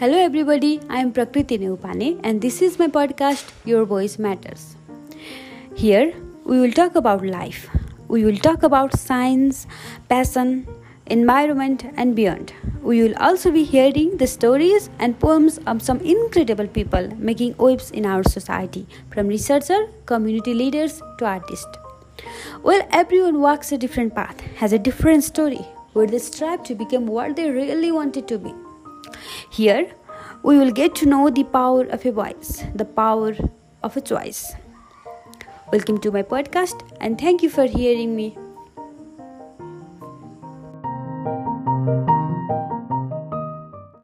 Hello, everybody. I am Prakriti Neupane, and this is my podcast, Your Voice Matters. Here, we will talk about life. We will talk about science, passion, environment, and beyond. We will also be hearing the stories and poems of some incredible people making waves in our society, from researchers, community leaders, to artists. Well, everyone walks a different path, has a different story, where they strive to become what they really wanted to be. Here, we will get to know the power of a voice, the power of a choice. Welcome to my podcast, and thank you for hearing me.